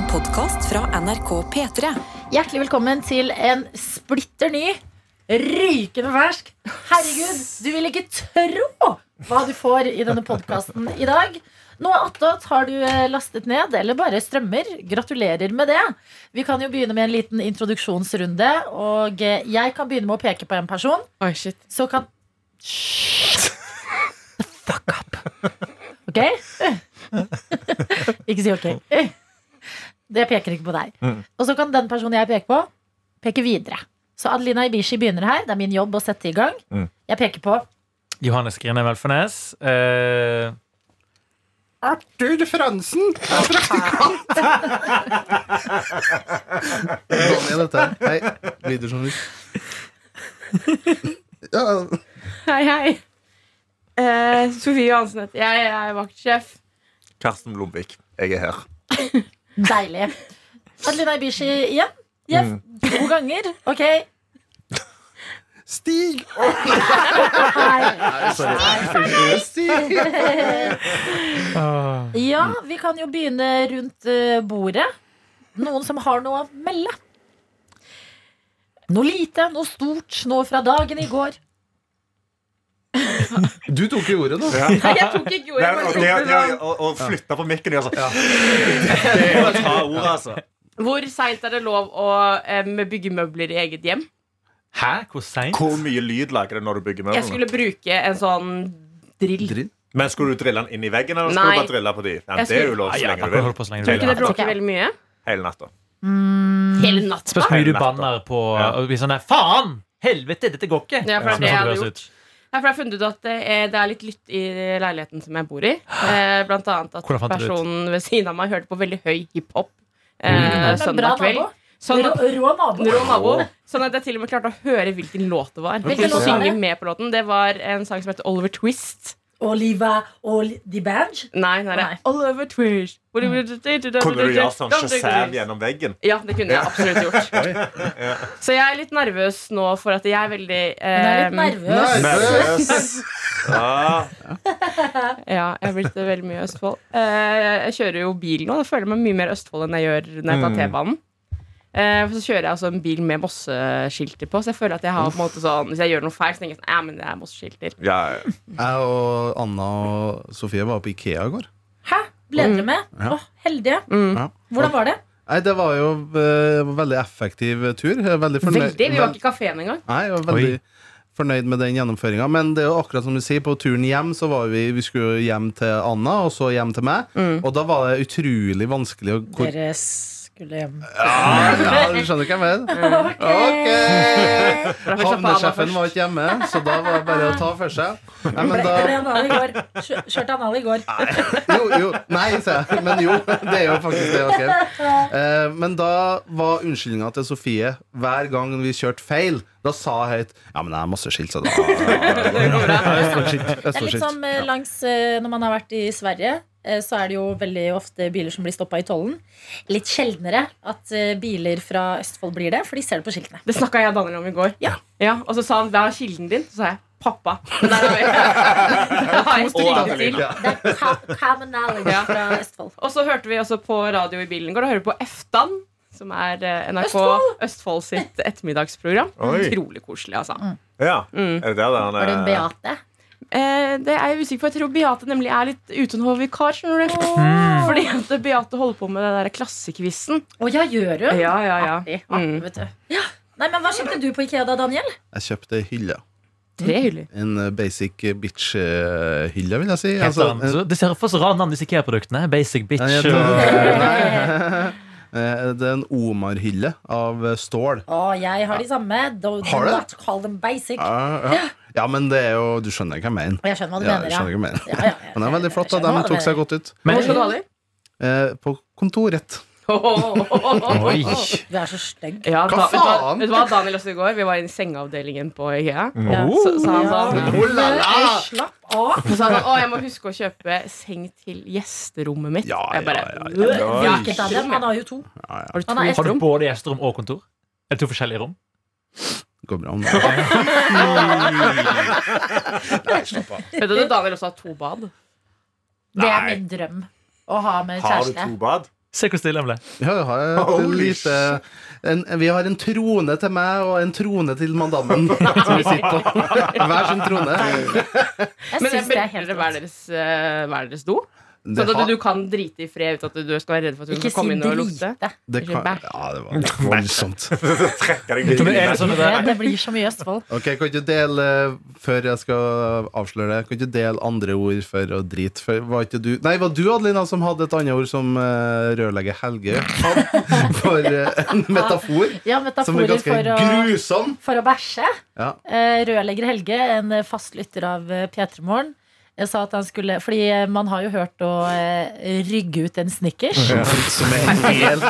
En podkast fra NRK P3. Hjertelig velkommen til en splitter ny, rykende fersk Herregud, du vil ikke tro hva du får i denne podkasten i dag. Noe attåt har du eh, lastet ned, eller bare strømmer. Gratulerer med det. Vi kan jo begynne med en liten introduksjonsrunde. Og eh, jeg kan begynne med å peke på en person. Oi, shit. Så kan The fuck up. Ok? ikke si ok. Det peker ikke på deg. Og så kan den personen jeg peker på, peke videre. Så Adelina Ibishi begynner her. Det er min jobb å sette i gang. Mm. Jeg peker på Johannes Grine Velfornes. Uh... Arthur Fransen er praktikant. Daniel, dette her. Hei, videojournalist. Ja, Hei, hei. Uh, Sofie Johansen heter jeg. Jeg er vaktsjef. Karsten Blomvik, jeg er her. Deilig. Adelina Ibishi igjen. Ja, Mm. To ganger. Ok. Stig! Stig. Ja, vi kan jo begynne rundt eh, bordet. Noen som har noe å melde? Noe lite, noe stort, noe fra dagen i går. Du tok jo ordet da. Nei, jeg tok ikke ordet. Det, bare og, tok det, det det, og å, å på mikken Altså. Det er å ta ordet, altså. Hvor seint er det lov å um, bygge møbler i eget hjem? hæ? Hvor seint? Hvor mye lyd lager det når du bygger møbler? Jeg skulle bruke en sånn drill. drill? Men skulle du drille den inn i veggen, eller skulle Nei. du bare drille på de? Ja, det er jo lov så lenge du vil. Tror du ikke det bråker veldig mye? Hele natta. Hele natta? Spørs hvor mye du Hele banner på Ja. og blir sånn der, Faen! Helvete, dette går ikke! Ja, for det er det hadde høres gjort. ut. Nei, for jeg har funnet ut at det er, det er litt lytt i leiligheten som jeg bor i. Eh, blant annet at personen ved siden av meg hørte på veldig høy hiphop eh, Men søndag kveld. Sånn, Rå, rå nabo. Rå nabo. Sånn at jeg til og med klarte å høre hvilken låt det var. Hvilken låt var synge det? med på låten. Det var en sang som heter Oliver Twist. Oliva og The Badge? Nei, nei, Nei. All Oliver Twitch. Kunne du gjøre sånn Shazam gjennom veggen? Ja, det kunne jeg absolutt gjort. Så jeg er litt nervøs nå for at jeg er veldig Hun er litt eh, nervøs. Nervøs. Ja. Ja, jeg er blitt veldig mye i Østfold. Eh, jeg kjører jo bil nå. Da føler jeg meg mye mer Østfold enn jeg gjør når jeg tar Mm. T-banen. Eh, for så kjører jeg altså en bil med Mosse-skilter på, så jeg føler at jeg har på en måte sånn Hvis jeg gjør noe feil, så tenker jeg sånn Ja, men det er Mosse-skilter. Ja, Jeg og Anna og Sofie var på Ikea i går. Hæ? Ble dere med? Ja. Åh, heldige. Mm. Ja. Hvordan var det? Nei, Det var jo uh, veldig effektiv tur. Veldig fornøyd, Veldig. Vi var ikke i kafeen engang. Nei, jeg var veldig fornøyd med den gjennomføringa. Men det er jo akkurat som du sier, på turen hjem så var vi Vi skulle hjem til Anna, og så hjem til meg. Mm. Og da var det utrolig vanskelig å hvor- Dere skulle hjem. ja, ja, Du skjønner hva jeg mener? Ok! Havnesjefen var ikke hjemme, så da var det bare å ta for seg. Nei, men da ble anal i går. Kjø- Kjørte anal i går. Jo, jo. Nei, sier jeg. Men jo. Det er jo faktisk det jeg. Eh, men da var unnskyldninga til Sofie hver gang vi kjørte feil. Da sa jeg høyt Ja, men jeg har masse skilt, så da Østfoldskilt. Det er litt som eh, langs eh, Når man har vært i Sverige, så er det jo veldig ofte biler som blir stoppa i tollen. Litt sjeldnere at eh, biler fra Østfold blir det, for de ser det på skiltene. Det snakka jeg og Daniel om i går. Ja. Og så sa han 'hva er kilden din?' Så sa jeg 'pappa'. Men der har vi- Det. Ja. Det er ka- common knowledge Ja. fra Østfold. Og så hørte vi også på radio i bilen i går. og hører vi på Eftan, som er eh, NRK Østfold! Østfold, sitt ettermiddagsprogram. Oi. Utrolig koselig, altså. ja. Mm. Er det der den Var det en Beate? Eh, det er jeg usikker på. Jeg tror Beate nemlig er litt skjønner du Fordi at Beate holder på med den der klassekvissen. Å ja, gjør hun? Ja, ja, ja. Artig. artig Mm. vet du. Ja. Nei, men Hva kjøpte du på Ikea da, Daniel? Jeg kjøpte hylle. Tre hyller. En eh, basic bitch-hylle, vil jeg si. Altså, det ser for så rare navn, disse IKEA-produktene. Basic bitch. nei. Eh, Det er en Omar-hylle av eh, stål. Å, jeg har de samme. Do, do Har du not call them basic. Ja, ja. ja, men det er jo Du skjønner hva jeg mener. Jeg skjønner hva du Ja, mener. Ja. hva jeg mener. Ja, ja, ja. Men det er veldig flott. da Jeg De tok seg godt ut. Men, Hvor skal du ha de? Eh, På kontoret. Oi. Du er så stygg. Ja, Hva da, vet, du hva, faen? vet du hva Daniel også i går? Vi var i sengeavdelingen på IKEA. Ja. Så, så han sa Ja. Oh la la! Slapp av. Så sa han å, jeg må huske å kjøpe seng til gjesterommet mitt. Ja, jeg bare, ja, ja, ja. Dem? Han har jo to. Har du to har du både gjesterom og kontor? Er det to forskjellige rom? Går bra. om Vet du at Daniel også har to bad? Det er min drøm. Å ha med Har du to bad? Se hvor stille han ble. Ja, jeg har et oh, lite en, Vi har en trone til meg og en trone til madammen som vi sitter på. Hver sin trone. Jeg Men syns det er helt hver deres, eh, hver deres do? Sånn at du kan drite i fred uten at du skal være redd for at hun skal komme inn og lukte? det kan, ja, det var voldsomt. Det sånn det, Det blir så mye Østfold. Ok, Kan ikke dele Før jeg skal avsløre det Kan ikke dele andre ord for å drite? For, Var ikke du Nei, var du Adelina som hadde et annet ord Som uh, rørlegger Helge? Hadde For uh, en metafor Ja, Som er metaforer ganske for å, grusom. for å bæsje. Ja, Uh, Rørlegger Helge, en fastlytter fast lytter av eh, P3 Morgen, jeg sa at han skulle Fordi eh, man har jo hørt å eh, rygge ut en Snickers. som er helt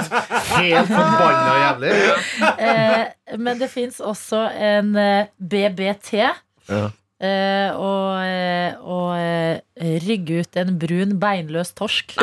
Helt forbanna jævlig Eh, men det fins også en eh, BBT. Ja. Eh, og eh, og eh, rygge ut en brun, beinløs torsk.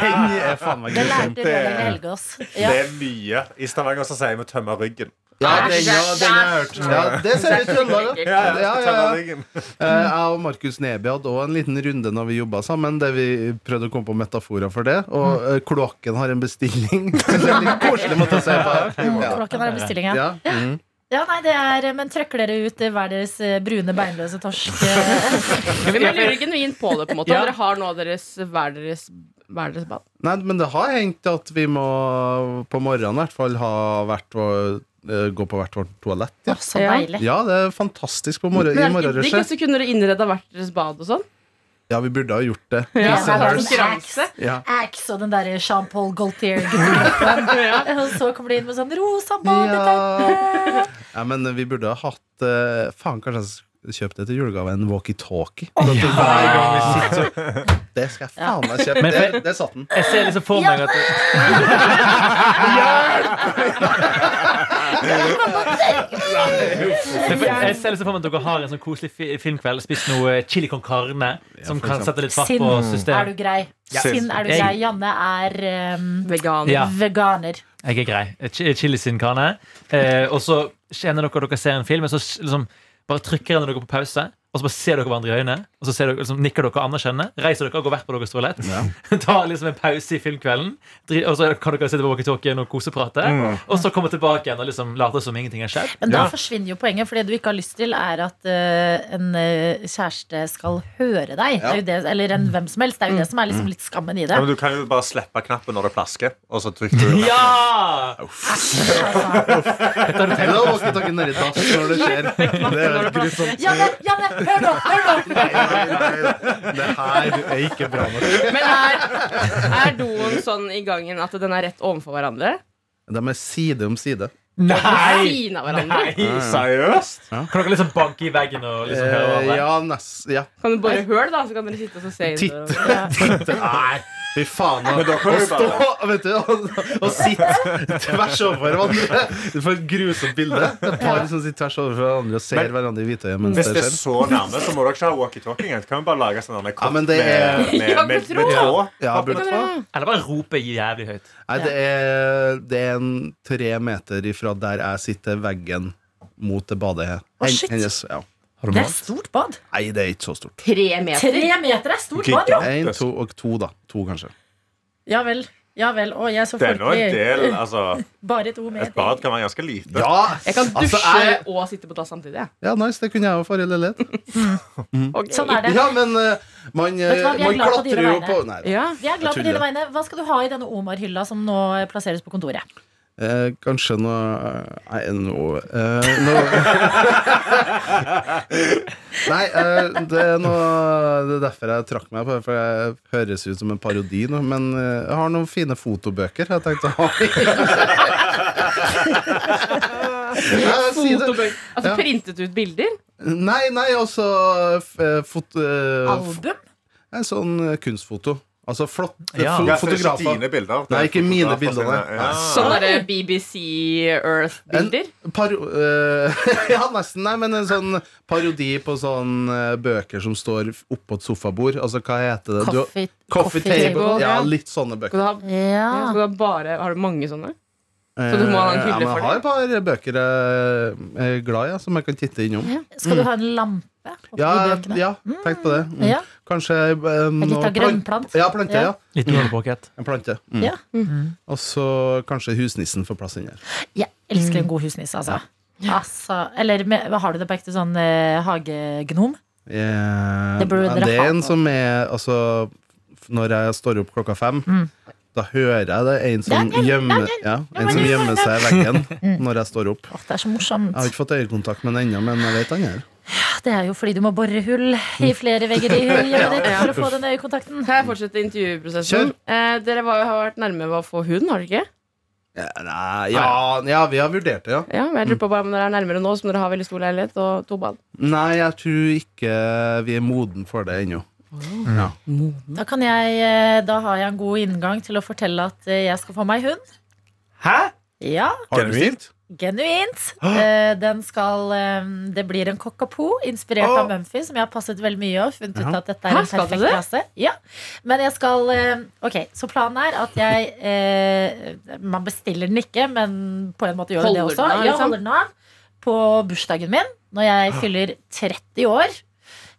Den er faen meg Det grusom lærte Helge. Ja. Det er mye. I Stavanger så sier vi 'tømme ryggen'. Ja, den, ja, den har jeg hørt ja, Det ser vi i Trøndelag ja. Ja, ja, Ja, ja, tømme ja. ryggen. Eh, Jeg og Markus Neby hadde også en liten runde Når vi jobbet sammen Der vi prøvde å komme på metaforer for det Og eh, kloakken har en bestilling Det er litt koselig måte å se på ja. Klokken har en bestilling, ja. Ja. Mm. Ja nei, det er, men trøkker dere ut eh, hver deres eh, brune, beinløse torsk? eh? Vi lurer genuint på det. på en måte Ja. Dere har nå deres hver deres, hver deres bad. Nei, men det har hendt at vi må På morgenen i hvert fall Ha vært og eh, Gå på hvert vårt toalett ja. Så Ja. deilig. ja, det er fantastisk på morgen, i Men er det ikke morgenrushet hvis du kunne dere innreda hvert deres bad og sånn? Ja, vi burde ha gjort det Ja, hers. Konkurranse. ja. Axe og den der Jean-Paul Gaultier-guttegruppen. Og så kommer de inn med sånn rosa badeteppe. Ja, men vi burde ha hatt uh, Faen, kanskje jeg kjøpte det til julegave en walkietalkie. Oh, ja. hver gang vi sitter så Det skal jeg faen meg kjøpe. Det, det satt den. jeg ser liksom for meg at for- Jeg ser liksom for meg at dere har en sånn koselig fi- filmkveld. Spist noe chili con carne, som for kan eksempel. sette litt fart Sinn på er du systemet. grei. Ja. Sinn er du grei. Janne er um, Veganer. Ja. veganer. Jeg er grei. Ch- Chili sin carne. Eh, og så kjenner dere at dere ser en film, og så s- liksom bare trykker dere på pause. Og så bare ser dere hverandre i øynene Og så ser dere, liksom, nikker dere anerkjennende. Reiser dere og går hvert på deres toalett. Tar liksom en pause i filmkvelden. Og så kan dere sitte på walkietalkien og koseprate. Og så komme tilbake igjen og liksom late som ingenting har skjedd. Men da Ja. forsvinner jo poenget, for det du ikke har lyst til, er at uh, en eh, kjæreste skal høre deg. Det er jo det, eller en hvem som helst. Det er jo det som er liksom litt skammen i det. Ja, men du kan jo bare slippe knappen når det plasker, og så trykker du Ja! Uff. Eller da walkietalkie nedi dass når det skjer. Det er grusomt. Janne, Janne, hør nå! Hør nå! Det her er ikke bra nok. Men er, er doen sånn i gangen at den er rett overfor hverandre? De er side om side. Ved Nei! seriøst? Ja. Seriøst? Kan dere liksom banke i veggen og liksom høre Eh, hverandre? ja, nest, ja. Kan du bare høre, da? Så kan dere sitte og se inn Titt. på. Nei, fy faen. Og, Men da kan Å stå vet du, og, og sitte tvers over hverandre. Du får et grusomt bilde. Et par som sitter tvers over hverandre og ser Men- hverandre i hvitøyet Hvis det det er så nærme, så må dere ikke ha walkietalking. Kan vi bare lage sånn kopp Ja, med, med, Ja, med, med tråd. Ja, burde Eller bare rope jævlig høyt. Nei, det er, det er en tre meter ifra der jeg sitter, veggen mot det badet. Å, shit. Hennes, ja. Har du Det er mat? stort bad. Nei, det er ikke så stort. Tre meter. Tre meter er stort bad, ja. Én, to og to, da. To, kanskje. Ja vel. Ja vel. Å, jeg er så Det er nå en del folkelig. Altså, Bare to meter. et bad kan være ganske lite. Ja! Jeg kan Altså, dusje jeg- og sitte på dass samtidig. jeg. ja, nice. Det kunne jeg jo for i leilighet. Ok. Sånn er det. Ja, men eh, man, eh, Vet du hva, vi er man glad på dine klatrer jo vegne. på Nei da. Ja. Vi er glad på Jeg dine tuller. vegne. Hva skal du ha i denne Omar-hylla som nå plasseres på kontoret? Eh, kanskje noe Nei, noe eh, noe Nei, eh, det er noe Det er derfor jeg trakk meg på det, for jeg høres ut som en parodi nå. Men eh, jeg har noen fine fotobøker jeg tenkte å ha. Fotobøker. Altså printet ut bilder? Nei, nei, altså eh, fot, eh, Album? En sånn eh, kunstfoto. Altså flott Ja. fo Ja, det er ikke fotografer. dine bilder. det Nei, ikke mine bilder. Ja. Sånn derre BBC Earth-bilder? Eh, ja, nesten. Nei, men en sånn parodi på sånn eh, bøker som står oppå et sofabord. Altså, hva heter det? Du, Coffee, coffee table. table, Ja, litt sånne Skal bøker. du ha, ja, Ja. skal du ha bare Har du mange sånne? Eh, Så du må ha en hylle ja, men for Jeg har et par bøker jeg er glad i, ja, som jeg kan titte innom. Skal du ha en lampe oppi Ja, bøkene? ja tenk på det. Mm. Ja. Kanskje um, En liten plant- grønnplant. Ja, plante. Ja. ja. Litt underpåket. En plante. Mm. Ja. Og så kanskje husnissen får plass inni der. Jeg elsker en god husnisse, altså. altså eller med, har du det på ekte sånn eh, hagegnom? Yeah. Det det er en på. som er Altså, når jeg står opp klokka fem, Mm. Da hører jeg det er en som gjemmer, ja, en som gjemmer seg i veggen når jeg står opp. Åh, det er så morsomt. Jeg har ikke fått øyekontakt med den ennå, men jeg vet han er ja, Det er jo fordi du må bore hull i flere vegger i hjemmet ditt Ja. for å få den øyekontakten. Kan jeg fortsette intervjuprosessen? Eh, dere var, har vært nærme ved å få hund, har dere ikke? Ja, nei, ja, ja, vi har vurdert det, ja. Ja, men jeg lurer på bare om dere er nærmere nå som dere har veldig stor leilighet og to bad. Nei, jeg tror ikke vi er moden for det ennå. Ja. Da, kan jeg, eh, da har jeg en god inngang til å fortelle at eh, jeg skal få meg hund. Hæ? Ja, Genuint? genuint. Eh, Den skal Det blir en cockapoo inspirert av Mumphy, som jeg har passet veldig mye og funnet ut at dette er Hæ, en perfekt rase. Ja. Men jeg skal Ok, så planen er at jeg eh, Man bestiller den ikke, men på en måte gjør Holder det den også. av, liksom. Jeg holder den av på bursdagen min, når jeg fyller 30 år.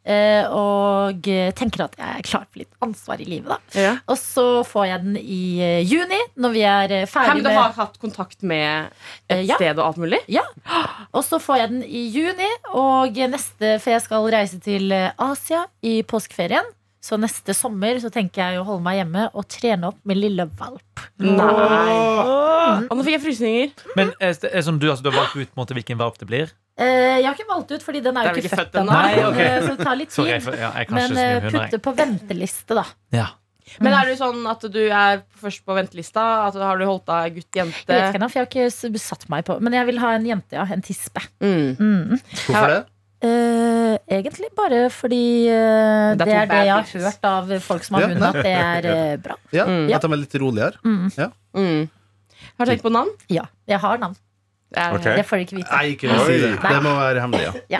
Eh, Og tenker at jeg er klar for litt ansvar i livet, da. Ja. Og så får jeg den i eh, juni, når vi er eh, ferdig med du har hatt kontakt med et ja. sted og alt mulig? Og så får jeg den i juni, og neste, for jeg skal reise til Asia i påskeferien. Så neste sommer så tenker jeg å holde meg hjemme og trene opp min lille valp. Nei. Og nå fikk jeg frysninger. Men er det er sånn du, altså, du har valgt ut på en måte, hvilken valp det blir? Eh, jeg har ikke valgt ut, fordi den er jo ikke født ennå. ennå. Nei, ok. Eh, Så det tar litt Sorry, jeg, tid. jeg, jeg kan Men eh, putte på venteliste, da. Ja. Men er du sånn at du er først på ventelista? At du har du holdt av Jeg vet ikke ennå, for jeg har ikke satt meg på Men jeg vil ha en jente, ja. En tispe. Mm. Mm. Hvorfor det? Uh, egentlig bare fordi uh, Det er det er det jeg har hørt av folk som har Ja, hund, at det er uh, bra. Ja, Mm. At de er litt roligere? Mm. Mm. Har du tenkt på navn? Ja, jeg har navn. Det er- Det får dere ikke vite. Nei, ikke si det. Det må være hemmelig, ja. Ja.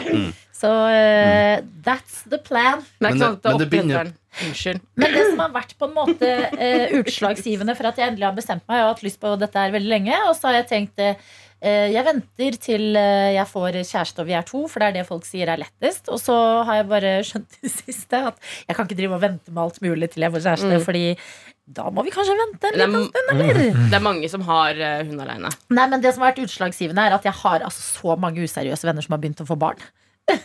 Så uh, that's the plan. Men det- men det er begynner- Unnskyld. Men det som har vært på en måte uh, utslagsgivende for at jeg endelig har bestemt meg, og har hatt lyst på dette her veldig lenge, og så har jeg tenkt eh, jeg venter til eh, jeg får kjæreste og vi er to, for det er det folk sier er lettest. Og så har jeg bare skjønt det siste at jeg kan ikke drive og vente med alt mulig til jeg får kjæreste, Mm. fordi da må vi kanskje vente en liten stund, eller? det er mange som har eh, hund aleine. Nei, men det som har vært utslagsgivende, er at jeg har altså så mange useriøse venner som har begynt å få barn. og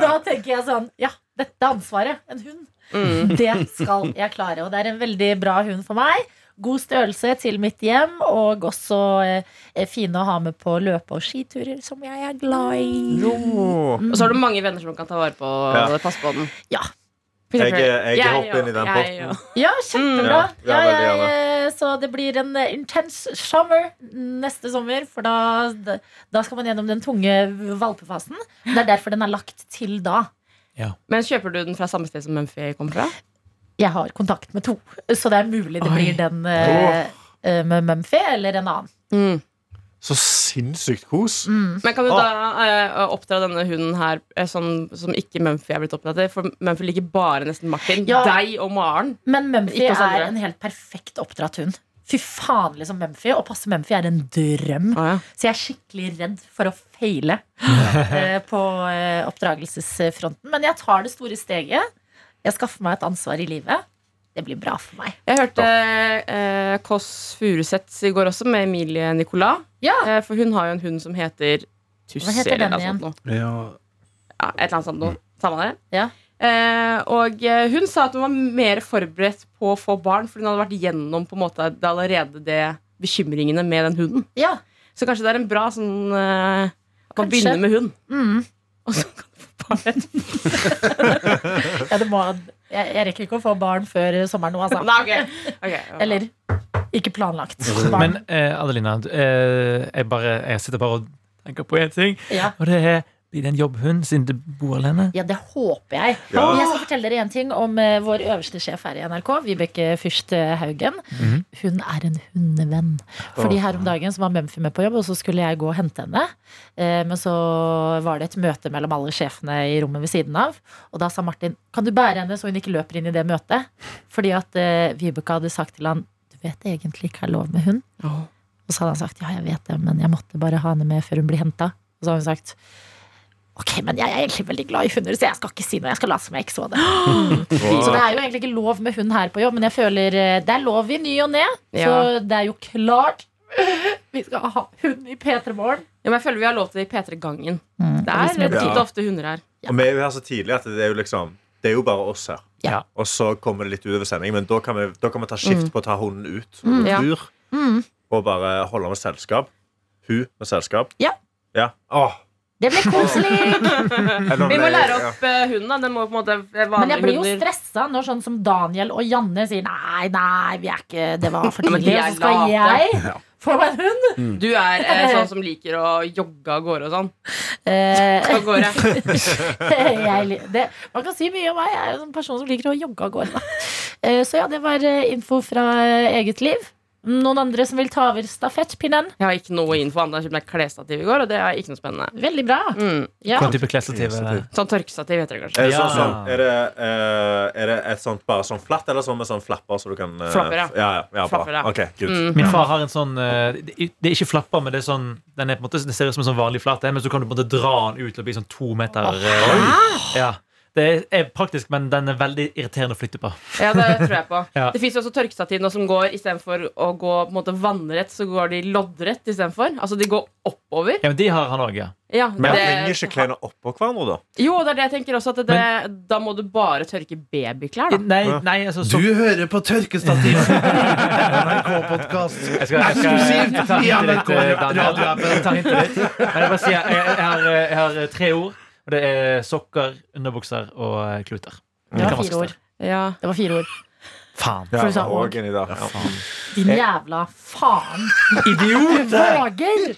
da tenker jeg sånn Ja, dette ansvaret, en hund, Mm. det skal jeg klare. Og det er en veldig bra hund for meg. God størrelse til mitt hjem, og også eh, fin å ha med på løpe- og skiturer, som jeg er glad i. Og så har du mange venner som kan ta vare på Ja. og passe på den. Ja. Jeg, Jeg, eksempel, jeg hopper inn i den porten. potten. Ja, kjempebra. Mm, ja, Ja, ja, jeg, eh, så det blir en eh, intense summer neste sommer, for da, da skal man gjennom den tunge valpefasen. Det er derfor den er lagt til da. Men kjøper du den fra samme sted som Mumphy kommer fra? Jeg har kontakt med to, så det er mulig det Oi. blir den eh, eh, med Mumphy eller en annen. Mm. Så sinnssykt kos. Mm. Men kan du da eh, oppdra denne hunden her eh, sånn, som ikke Mumphy er blitt oppdratt til? For Mumphy liker bare nesten Martin. Ja. Deg og Maren. Men Mumphy Ikke oss andre. er en helt perfekt oppdratt hund. Fy faen, liksom Mumphy. Å passe Mumphy er en drøm. Å, ja. Så jeg er skikkelig redd for å feile eh, på eh, oppdragelsesfronten. Men jeg tar det store steget. Jeg skaffer meg et ansvar i livet. Det blir bra for meg. Jeg hørte eh, Kåss Furuseths i går også, med Emilie Nicolas. Ja. Eh, for hun har jo en hund som heter Tussi. Hva heter den igjen? sånt ja. Ja, et eller annet sånt noe. Samme det. Ja. Eh, og eh, hun sa at hun var mer forberedt på å få barn, for hun hadde vært gjennom på en måte det allerede det bekymringene med den hunden. Ja. Så kanskje det er en bra sånn eh, At man Kanskje. begynner med hund, Mm. og så kan barn ja det må, jeg, jeg rekker ikke å få barn før sommeren nå, altså. Nei, okay. Okay, okay. Eller ikke planlagt. Men Barn. eh, Adelina, du, eh, jeg, bare, jeg sitter bare og tenker på én ting. Ja. Og det er blir det en jobbhund siden du bor alene? Ja, det håper jeg. Ja. Jeg skal fortelle dere en ting om eh, vår øverste sjef her i NRK, Vibeke Fyrst eh, Haugen. Mhm. Hun er en hundevenn. Fordi her om dagen så var Mumphy med på jobb, og så skulle jeg gå og hente henne. Eh, Men så var det et møte mellom alle sjefene i rommet ved siden av. Og da sa Martin kan du bære henne så hun ikke løper inn i det møtet. Fordi at Vibeke hadde sagt til han du vet egentlig ikke er lov med hund. Og så hadde han sagt ja, jeg vet det, men jeg måtte bare ha henne med før hun blir henta. Og så har hun sagt Ok, men jeg er egentlig veldig glad i hunder, så jeg skal ikke si noe. Jeg skal late som jeg ikke så det. Så det er jo egentlig ikke lov med hund her på jobb, men jeg føler eh, det er lov i ny og ne. Så Ja. det er jo klart vi skal ha hund i P3 Morgen. Ja, men jeg føler vi har lov til det i P3-gangen. Mm. Det er litt ja. og ofte hunder her. Og vi er jo her så tidlig at det er jo liksom Det er jo bare oss her. Ja. Og så kommer det litt utover sending, men da kan vi, da kan vi ta skift på å ta hunden ut. Mm. Ja. Tur, Mm. og bare holde med selskap. Hun med selskap. Ja. ja. Åh, Det blir koselig. Vi må lære opp eh, hunden. da. Den må på en måte være Men jeg blir jo stressa når sånn som Daniel og Janne sier nei, nei, vi er ikke, det var for tidlig. Og så skal late. jeg få meg en hund. Du er eh, sånn som liker å jogge av gårde og sånn. Eh, Av gårde. jeg, det, man kan si mye om meg. Jeg er en person som liker å jogge av gårde. Eh, Så ja, det var eh, info fra eh, eget liv. Noen andre som vil ta over stafettpinnen? Jeg har ikke noe info annet. Jeg kjøpte meg klesstativ i går, og det er ikke noe spennende. Veldig bra. Mm. Ja. Hva type klesstativ er det? Sånn tørkestativ heter det Er kanskje. det, sånn, Ja. som- er, det, uh, er det et sånt bare sånn flatt, eller sånn med sånn flapper så du kan uh, Flapper, ja. ja, ja, ja. Flapper, ja. Ok, good. Mm. Min far har en sånn uh, Det er ikke flapper, men det er sånn Den er på en måte, det ser ut som en sånn vanlig flate, men så kan du på en måte dra den ut til å bli sånn to meter. eh, ja. Det er, praktisk, men den er veldig irriterende å flytte på. Ja, det tror jeg på. Ja. Det fins også tørkestativ nå som går istedenfor å gå på en måte vannrett, så går de loddrett istedenfor. Altså de går oppover. Ja, men De har han òg, ja. Ja, Men det- henger ikke klærne oppå hverandre, da? Jo, det er det jeg tenker også. At det, da må du bare tørke babyklær, da. Nei, nei altså, så, Du hører på Tørkestativ! NRK-podkast. jeg, jeg hintet men ditt, eh. Jeg. Jeg, jeg, jeg, har, eh, jeg har eh, tre ord, og det er sokker, underbukser og eh, kluter. Det var fire ord. Ja. Det var fire ord. Faen. For du sa. Ja. Din jævla faen. Idiot! Våger!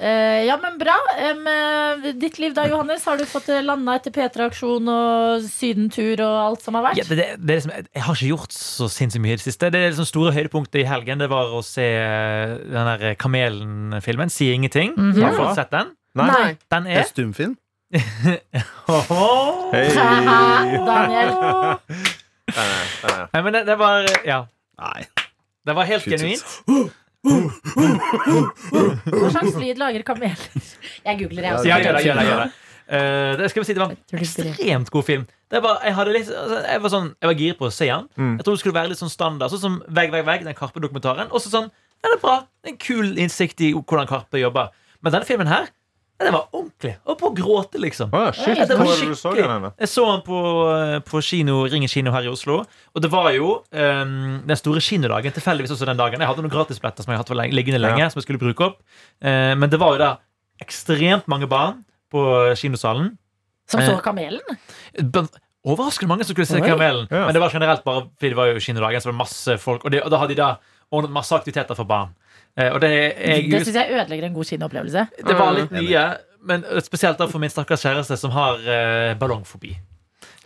Uh, ja, men bra. Eh, ditt liv da, Johannes? Har du fått landa etter P3-aksjon og sydentur og alt som har vært? Ja, det, det, det er liksom, jeg har ikke gjort så sinnssykt mye i det siste. Det er liksom store høydepunktet i helgen Det var å se eh, den der Kamelen-filmen. Si ingenting. Mhm. Har du fått sett den? Nei. Den Er er stumfilm? Åhå. Hei. Daniel. Nei, men det, det var Ja. Nei. Det var helt Shit. genuint. Hva slags lyd lager kameler? Jeg googler, jeg også. Ja, gjør det, gjør det, gjør det. Eh, det skal vi si, det var en ekstremt god film. Det var, jeg, hadde litt, altså, jeg var sånn Jeg var giret på å se den. Mm. Jeg trodde det skulle være litt sånn standard. Sånn som Vegg, vegg, vegg, den Karpe-dokumentaren. Også sånn, ja, det er bra. En kul innsikt i hvordan Karpe jobber. Men denne filmen her, ja, den var ordentlig. Og på å gråte, liksom. Å, shit. Det var det henne? Jeg så han på, eh, på kino, Ringen kino her i Oslo. Og det var jo um, den store kinodagen tilfeldigvis også den dagen. Jeg hadde noen gratisbilletter som jeg hadde hatt liggende lenge, Ja. som jeg skulle bruke opp. Uh, men det var jo da ekstremt mange barn på kinosalen. Som så kamelen? Uh, Overraskende mange som skulle se Oi. Kamelen. Ja. Men det var generelt bare fordi det var jo kinodagen, så det var masse folk. Og, det, og da hadde de da ordnet masse aktiviteter for barn. Eh, og det, jeg, Det syns jeg ødelegger en god kinoopplevelse. det var litt mye, men spesielt for min stakkars kjæreste som har eh, ballongfobi.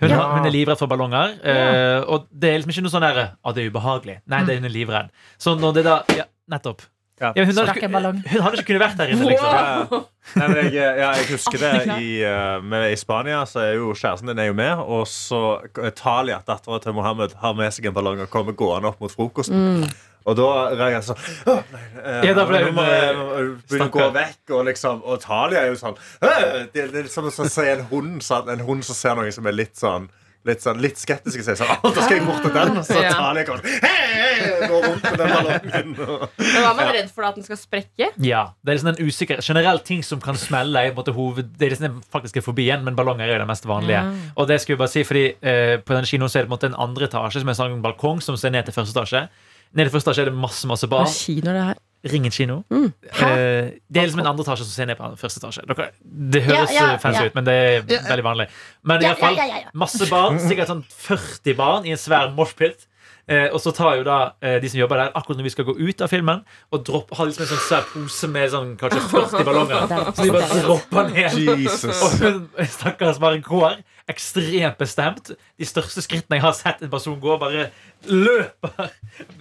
Hun, Ja. har, hun er livredd for ballonger. eh, og det er liksom ikke noe sånn der Å, det er ubehagelig. Nei, det er hun er livredd. Så når det da Ja, nettopp. Ja. Ja, hun, hadde, ikke- hun hadde ikke kunnet vært der inne, liksom. Ja, ja. Nei, men jeg, ja, jeg husker det i, uh, med, I Spania så er jo kjæresten din er jo med. Og så Talia, dattera til Mohammed, har med seg en ballong og kommer gående opp mot frokosten. Og da reagerer jeg sånn «Åh, nei, eh, Ja, da ble nå må jeg- eh, må jeg begynne å gå stakkar. vekk. Og, liksom, og Talia er jo sånn «Åh!» Det, det er som å se en hund sant? En hund som ser noe som er litt sånn Litt, sånn, litt skeptisk og sier sånn «Åh, Da skal jeg bort til den. Og så Ja. Talia kommer sånn «Hei, hei!» Går rundt med den ballongen. og- Men var man redd for at den skal sprekke? Ja, det er liksom en usikker Generelt ting som kan smelle er på en måte hoved, Det er liksom den faktiske fobien, men ballonger er jo det mest vanlige. Og det skal vi bare si, fordi eh, På den kinoen så er det på en måte en andre etasje som er en sånn balkong som ser ned til første etasje. Nede i første etasje er det masse masse Hva barn. kino det her? Ringen kino. Mm. Eh, det er liksom en andre etasje som ser ned på første etasje. Dere, det høres Ja, ja, eh, fancy ja. ut, men det er veldig vanlig. Men i hvert fall, ja, ja, ja. masse barn. Sikkert sånn 40 barn i en svær moshpit. Eh, og så tar jo da eh, de som jobber der, akkurat når vi skal gå ut av filmen, og dropp, har liksom en sånn svær pose med sånn kanskje 40 ballonger. Er Så de bare dropper ned. Jesus. Og hun stakkars bare går ekstremt bestemt. De største skrittene jeg har sett en person gå, bare løper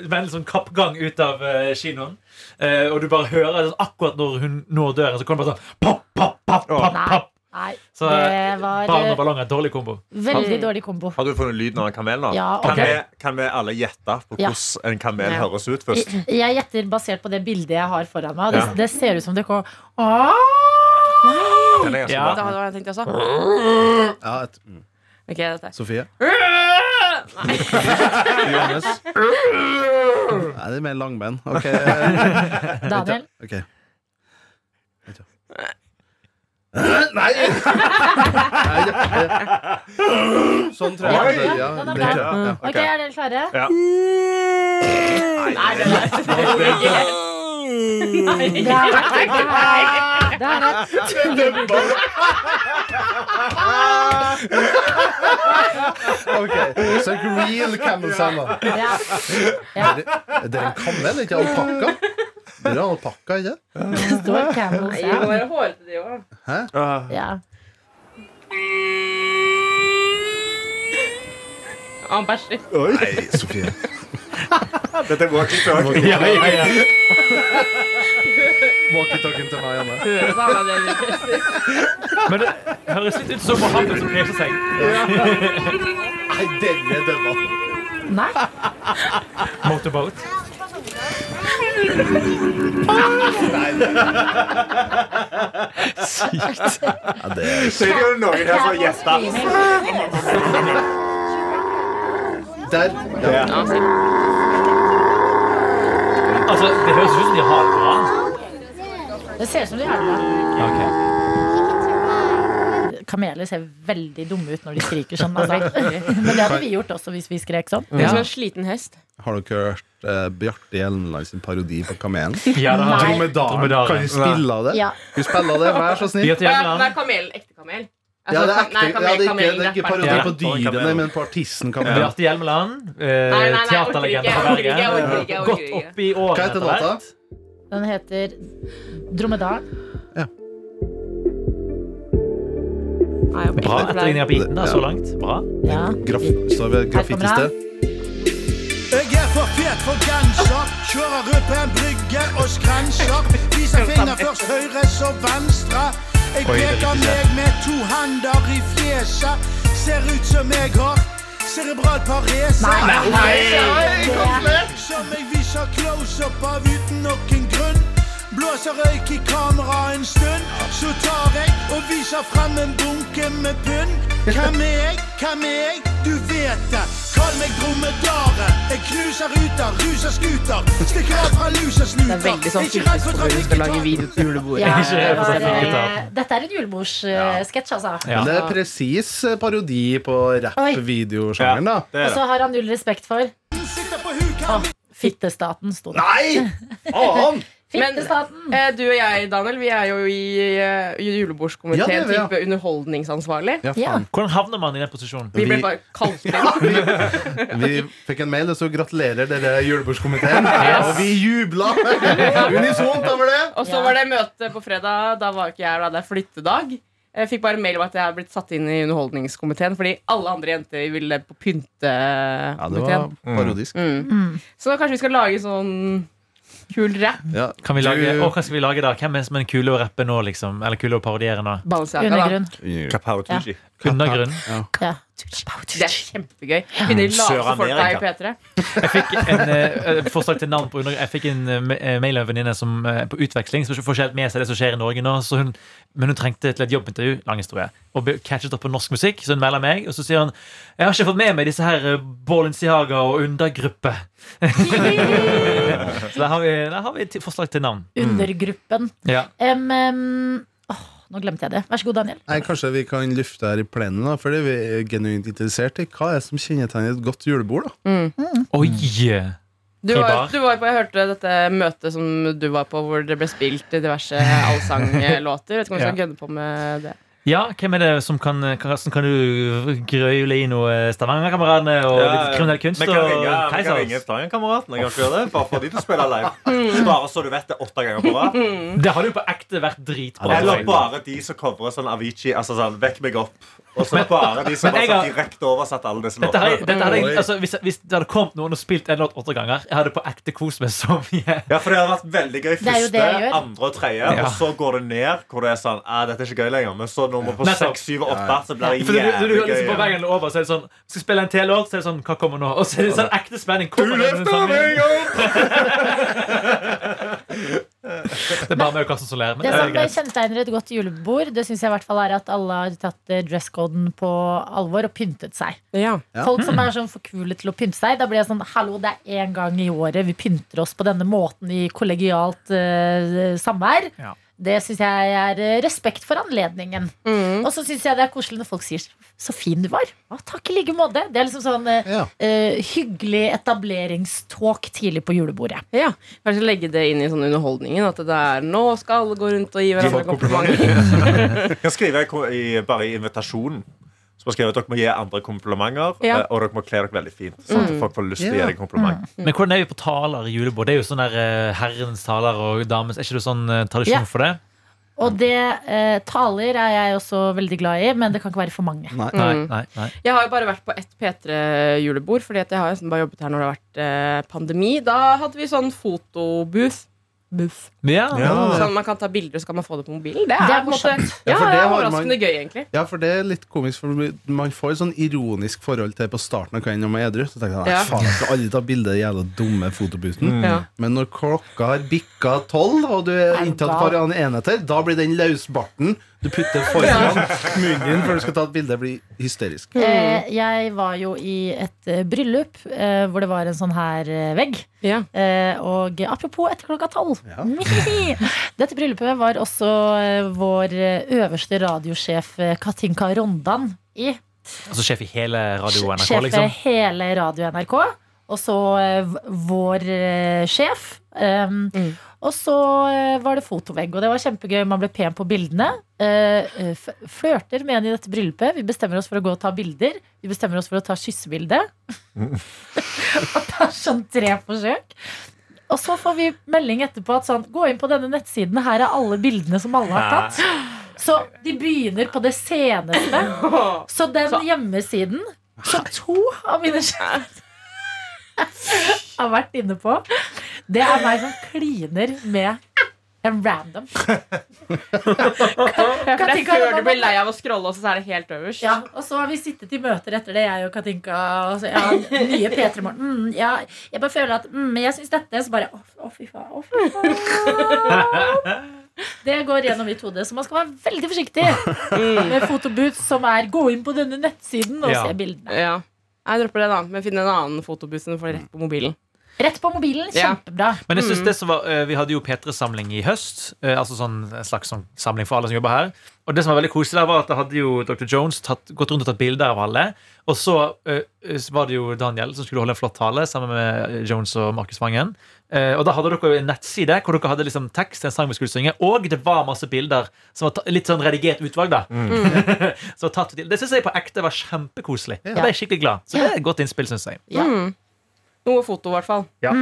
med en sånn kappgang ut av eh, kinoen. Eh, og du bare hører sånn, akkurat når hun når døren, så kommer det bare sånn pop, pop, pop, pop, Nei. pop. Nei, Så det eh, var barn og ballonger er en dårlig kombo. veldig dårlig kombo. Har du funnet lyden av en kamel nå? Ja, kan, vi, kan vi alle gjette på Ja. hvordan en kamel Ja. høres ut først? Jeg jeg gjetter basert på det bildet jeg har foran meg. Det, Ja. det ser ut som det går Åh! Det Ja. Det var det jeg tenkte også. Ja, et, mm. Ok, dette Sofie? Nei. Johannes? Nei, det er mer langbein. Okay. Daniel. ok Vent da. Nei! Sånn tror jeg. Ja, ja, den er bra. ja, ja. Ok, er dere klare? Ja. Nei, det er er ikke. Nei, Det er det er et. Ok, Så real camel salmon. Ja. Ja, Er det en kamel, ikke alpakka? Det er alpakka, ikke? det står camel Nei, det være hårete, de òg. Ah. Ja. Han bæsjer. Nei, Sofie. Dette er walkie-talkie. Ja, ja, ja. Walkietalkien til meg, Anne. Hører alle. Men det høres litt ut som Mohammed som kneser seg. Nei, denne dømmer. Nei. Motorboat. Ja, det er er her som gjester. Der. Ja. Ja. Ja. Altså, Det høres ut som de har det bra. Det ser ut som de har det bra. Ok. Kameler ser veldig dumme ut når de skriker sånn. Altså. Men det hadde vi gjort også hvis vi skrek sånn. Det er Som en sliten hest. Har dere hørt eh, Bjarte Hjelmeland sin parodi på kamelen? Ja. Dromedaren. Kan vi spille av det? Ja. Skal vi spille av det? Vær så snill. Det er kamel. Ekte kamel. Ja, det er ekte. nei, Ja, det er ikke, det er ikke parodi Ja. på dyrene, men på artisten kamelen. Bjarte Hjelmeland, eh, teaterlegende fra Bergen. Gått opp i årene Hva heter låta? Den heter Dromedaren. Nei, Bra etterligning av biten da, så langt. Bra. Ja. Graf så vi graffitiste. Jeg er for fet for genser, kjører ut på en brygge og skrenser. Viser finger først høyre, så venstre. Jeg er peker meg med to hender i fjeset. Ser ut som jeg har cerebral parese. Nei, nei, Som jeg viser close-up av uten noen grunn. Blåser røyk i kamera en stund, så tar jeg og viser frem en bunke med pund. Hvem er jeg? Hvem er jeg? Du vet det. Kall meg dromedaren. Jeg knuser ruter, ruser scooter. Stikker av fra lusersnuter. Det er veldig sånn fylkeskommunen skal lage video til julebordet. Ja, det var, eh, dette er en julebordssketsj, altså. Ja. Men det er presis eh, parodi på rap-videosjangeren, da. Det Og så har han null respekt for Sitter på hukan. fittestaten, sto det. Nei! Faen! Men- Eh, Du og jeg, Daniel, vi er jo i julebordskomité, Ja, det er vi, ja. type underholdningsansvarlig. Ja, Ja. faen. Hvordan havner man i den posisjonen? Vi ble Vi- bare kalt inn. Vi fikk en mail det sto 'Gratulerer, dere julebordskomiteen'. Og vi jubla unisont over det. Og så Ja. var det møte på fredag. Da var ikke jeg da, det er flyttedag. Jeg fikk bare mail om at jeg hadde blitt satt inn i underholdningskomiteen fordi alle andre jenter ville på Ja, det var pyntekomiteen. parodisk. Mm. Så kanskje vi skal lage sånn kul rap. Ja. Kan vi lage, Du- å, hva skal vi lage da? Hvem er som er kule å rappe nå, liksom? Eller kule å parodiere nå? Da. Undergrunn. Tucci. Undergrunn? Ja. Det er kjempegøy. Kunne de late som folk er i P3. Jeg fikk en eh, forslag til navn på. Jeg fikk en eh, eh, mail av en venninne som eh, på utveksling som får ikke helt med seg det som skjer i Norge nå. Så hun, men hun trengte til et jobbintervju, lang historie, og ble catchet opp på norsk musikk. Så hun melder meg, og så sier hun Jeg har ikke fått med meg disse her eh, Balenciaga og undergruppe. så der har vi, der har vi et forslag til navn. Undergruppen. Ja. Um, åh, nå glemte jeg det. Vær så god, Daniel. Nei, Kanskje vi kan lufte her i plenen, da, fordi vi er genuint interessert i hva er det som kjennetegner et godt julebord. da Oi! Du var, du var på, Jeg hørte dette møtet som du var på, hvor det ble spilt diverse allsanglåter. Vet ikke om vi skal Ja. gønne på med det. Ja, hvem er det som kan Karsten, kan du grøyle i noe Stavanger-kameratene og litt kriminell kunst? Vi kan ringe, vi kan ringe Stavanger-kameraten. Jeg kan ikke gjøre det, Bare for de til å spille live. Bare så du vet det åtte ganger på rad. Det hadde jo på ekte vært dritbra. Eller bare de som covrer sånn Avicii. Altså sånn, Vekk meg opp. Og så bare de som har direkte oversatt alle disse låtene. dette hadde, jeg- altså, hvis, hvis det hadde kommet noen og spilt en låt åtte ganger, jeg hadde på ekte kost meg så mye. Ja, for Det hadde vært veldig gøy første, andre og tredje. Ja. Og så går det ned, hvor det er sånn ah, Dette er ikke gøy lenger. Men så nummer på seks, syv og åtte, så blir det For du, du, du, jævlig liksom på gøy. veien over, så er det sånn Skal spille en til låt, så er det sånn Hva kommer nå? Og så er det sånn ekte spenning. Kommer du løfter meg sangen? Det er bare med å kaste solær. Det det som er kjennetegner et godt julebord, Det synes jeg i hvert fall er at alle har tatt eh, dresscoden på alvor og pyntet seg. Ja. Ja. Folk som er sånn for kule til å pynte seg. Da blir jeg sånn Hallo, det er én gang i året vi pynter oss på denne måten i kollegialt uh, samvær. Ja. Det syns jeg er eh, respekt for anledningen. Mm. Og så syns jeg det er koselig når folk sier 'så fin du var'. Å, takk i like måte. Det er liksom sånn eh, Ja. uh, hyggelig etableringstalk tidlig på julebordet. ja. Kanskje legge det inn i sånn underholdningen. At det er nå skal alle gå rundt og gi hverandre komplimenter. Jeg kan skrive i, i, bare i invitasjonen. Så må skriver at Dere må gi andre komplimenter, Ja. eh, og dere må kle dere veldig fint. Sånn at folk får lyst til å gi deg kompliment. Men hvordan er vi på taler i julebord? Det er jo sånn der eh, herrens taler og damens. Er ikke det sånn eh, tradisjon Ja. for det? Og det eh, taler er jeg også veldig glad i, men det kan ikke være for mange. Nei. Mm. nei, nei. Jeg har jo bare vært på ett P3-julebord, Fordi at jeg har nesten bare jobbet her når det har vært eh, pandemi. Da hadde vi sånn fotobooth. Booth. Ja, Ja. Sånn man kan ta bilder, og så kan man få det på mobilen. Det er, Det er på måte- Ja, Ja, det er overraskende man- gøy, egentlig. Ja, for det er litt komisk, for man får et sånn ironisk forhold til det på starten av kvelden når man er edru. Så tenker jeg, nei, Ja. faen, jeg skal aldri ta bilde av den jævla dumme fotobooten. Ja. Men når klokka har bikka tolv, og du er inntatt bare andre enheter, da blir den løsbarten du putter foran munnen din før du skal ta et bilde, blir hysterisk. Eh, jeg var jo i et eh, bryllup eh, hvor det var en sånn her vegg. Ja. Eh, og apropos etter klokka tolv. Ja. Dette bryllupet var også eh, vår eh, øverste radiosjef eh, Katinka Rondan i. Altså sjef i hele Radio NRK, Sjef liksom. i hele Radio NRK. Og så vår sjef. Um, Mm. Og så var det fotovegg, og det var kjempegøy. Man ble pen på bildene. Flørter med en i dette bryllupet. Vi bestemmer oss for å gå og ta bilder. Vi bestemmer oss for å ta kyssebilde. og ta sånn tre forsøk. Og så får vi melding etterpå at sånn, gå inn på denne nettsiden. Her er alle bildene som alle har tatt. Så de begynner på det seneste. Så den hjemmesiden som to av mine kjærester har vært inne på, det er meg som kliner med det er random. Katinka, før du blir lei av å scrolle, og så er det helt øverst. Ja, og så har vi sittet i møter etter det, jeg og Katinka. Og så, ja, nye P3 Morgen. Mm, ja, jeg bare føler at mm, jeg syns dette Så bare Å, å, fy faen. Å, fy faen. Det går gjennom mitt hode, så man skal være veldig forsiktig med fotoboots som er 'gå inn på denne nettsiden og Ja. se bildene'. Ja. Jeg dropper det, da. Men finn en annen fotoboot som du får rett på mobilen. Rett på mobilen. Ja. Kjempebra. Men jeg synes det som var, eh, vi hadde jo P3-samling i høst. eh, Altså sånn, En slags sånn samling for alle som jobber her. Og det som var veldig koselig der var at da hadde jo Dr. Jones tatt, gått rundt og tatt bilder av alle. Og så eh, var det jo Daniel som skulle holde en flott tale sammen med Jones og Markus Vangen. Eh, og da hadde dere en nettside hvor dere hadde liksom tekst til en sang vi skulle synge. Og det var masse bilder som var ta, litt sånn redigert utvalg. da Så tatt til. Det syns jeg på ekte var kjempekoselig. Jeg ble jeg skikkelig glad. Så det er et godt innspill, syns jeg. Ja. Mm. Noe foto, i hvert fall. Ja,